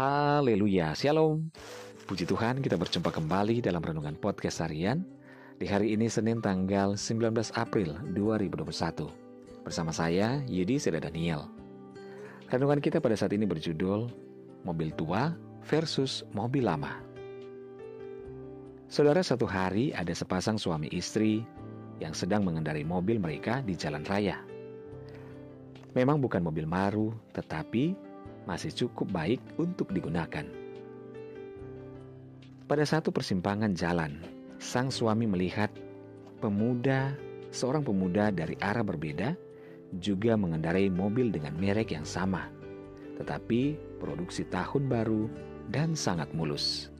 Haleluya, Shalom. Puji Tuhan kita berjumpa kembali dalam Renungan Podcast Harian di hari ini Senin tanggal 19 April 2021. Bersama saya, Yudi Seda Daniel. Renungan kita pada saat ini berjudul Mobil Tua versus Mobil Lama. Saudara satu hari ada sepasang suami istri yang sedang mengendarai mobil mereka di jalan raya. Memang bukan mobil baru, tetapi masih cukup baik untuk digunakan. Pada satu persimpangan jalan, sang suami melihat pemuda, seorang pemuda dari arah berbeda, juga mengendarai mobil dengan merek yang sama, tetapi produksi tahun baru dan sangat mulus.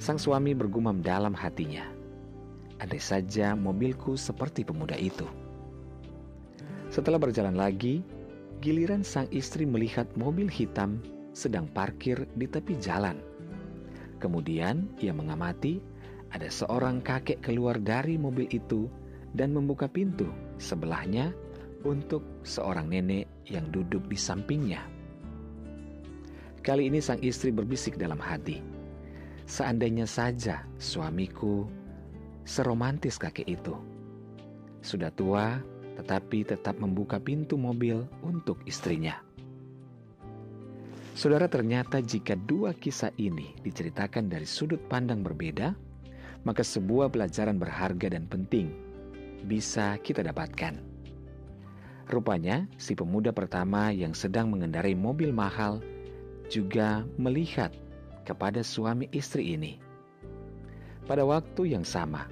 Sang suami bergumam dalam hatinya, "Andai saja mobilku seperti pemuda itu." Setelah berjalan lagi, giliran sang istri melihat mobil hitam sedang parkir di tepi jalan. Kemudian ia mengamati ada seorang kakek keluar dari mobil itu dan membuka pintu sebelahnya untuk seorang nenek yang duduk di sampingnya. Kali ini sang istri berbisik dalam hati, "Seandainya saja suamiku seromantis kakek itu, sudah tua tetapi tetap membuka pintu mobil untuk istrinya. Saudara, ternyata jika dua kisah ini diceritakan dari sudut pandang berbeda, maka sebuah pelajaran berharga dan penting bisa kita dapatkan. Rupanya, si pemuda pertama yang sedang mengendarai mobil mahal juga melihat kepada suami istri ini. Pada waktu yang sama,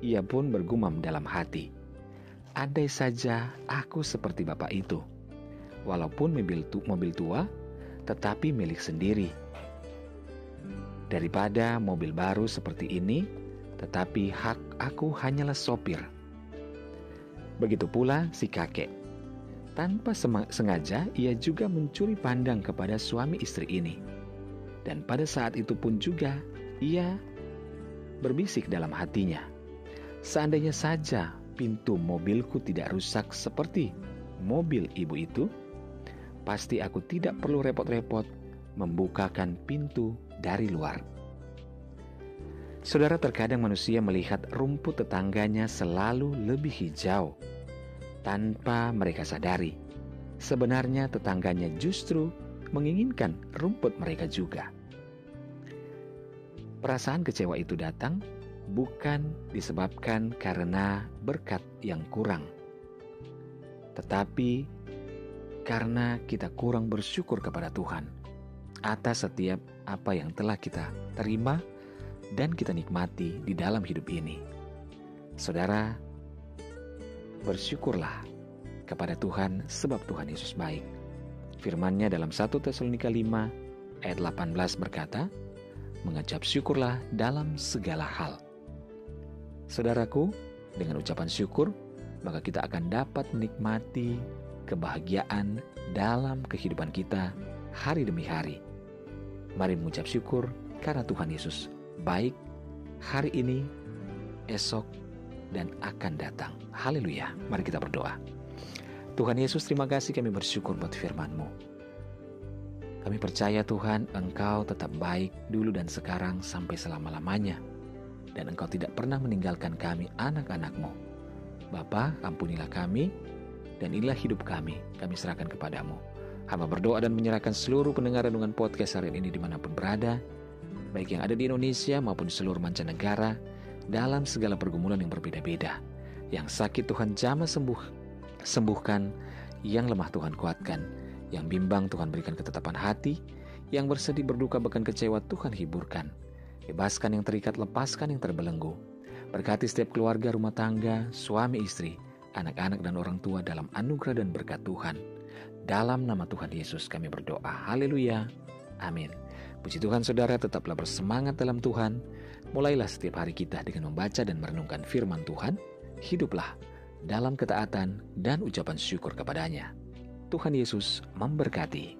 ia pun bergumam dalam hati Andai saja aku seperti bapak itu, walaupun mobil, tu mobil tua, tetapi milik sendiri. Daripada mobil baru seperti ini, tetapi hak aku hanyalah sopir. Begitu pula si kakek. Tanpa sengaja, ia juga mencuri pandang kepada suami istri ini. Dan pada saat itu pun juga, ia berbisik dalam hatinya. Seandainya saja pintu mobilku tidak rusak seperti mobil ibu itu, pasti aku tidak perlu repot-repot membukakan pintu dari luar. Saudara, terkadang manusia melihat rumput tetangganya selalu lebih hijau tanpa mereka sadari. Sebenarnya, tetangganya justru menginginkan rumput mereka juga. Perasaan kecewa itu datang bukan disebabkan karena berkat yang kurang, tetapi karena kita kurang bersyukur kepada Tuhan atas setiap apa yang telah kita terima dan kita nikmati di dalam hidup ini. Saudara, bersyukurlah kepada Tuhan sebab Tuhan Yesus baik. Firman-Nya dalam 1 Tesalonika 5 ayat 18 berkata, Mengajab syukurlah dalam segala hal Saudaraku, dengan ucapan syukur, maka kita akan dapat menikmati kebahagiaan dalam kehidupan kita hari demi hari. Mari mengucap syukur karena Tuhan Yesus baik hari ini, esok, dan akan datang. Haleluya. Mari kita berdoa. Tuhan Yesus, terima kasih kami bersyukur buat firman-Mu. Kami percaya Tuhan, Engkau tetap baik dulu dan sekarang sampai selama-lamanya dan engkau tidak pernah meninggalkan kami anak-anakmu. Bapa, ampunilah kami, dan inilah hidup kami, kami serahkan kepadamu. Hamba berdoa dan menyerahkan seluruh pendengar renungan podcast hari ini di mana pun berada, baik yang ada di Indonesia maupun seluruh mancanegara, dalam segala pergumulan yang berbeda-beda. Yang sakit Tuhan jamah sembuh, sembuhkan, yang lemah Tuhan kuatkan, yang bimbang Tuhan berikan ketetapan hati, yang bersedih berduka bahkan kecewa Tuhan hiburkan. Bebaskan yang terikat, lepaskan yang terbelenggu. Berkati setiap keluarga rumah tangga, suami istri, anak-anak dan orang tua dalam anugerah dan berkat Tuhan. Dalam nama Tuhan Yesus kami berdoa. Haleluya. Amin. Puji Tuhan saudara tetaplah bersemangat dalam Tuhan. Mulailah setiap hari kita dengan membaca dan merenungkan firman Tuhan. Hiduplah dalam ketaatan dan ucapan syukur kepadanya. Tuhan Yesus memberkati.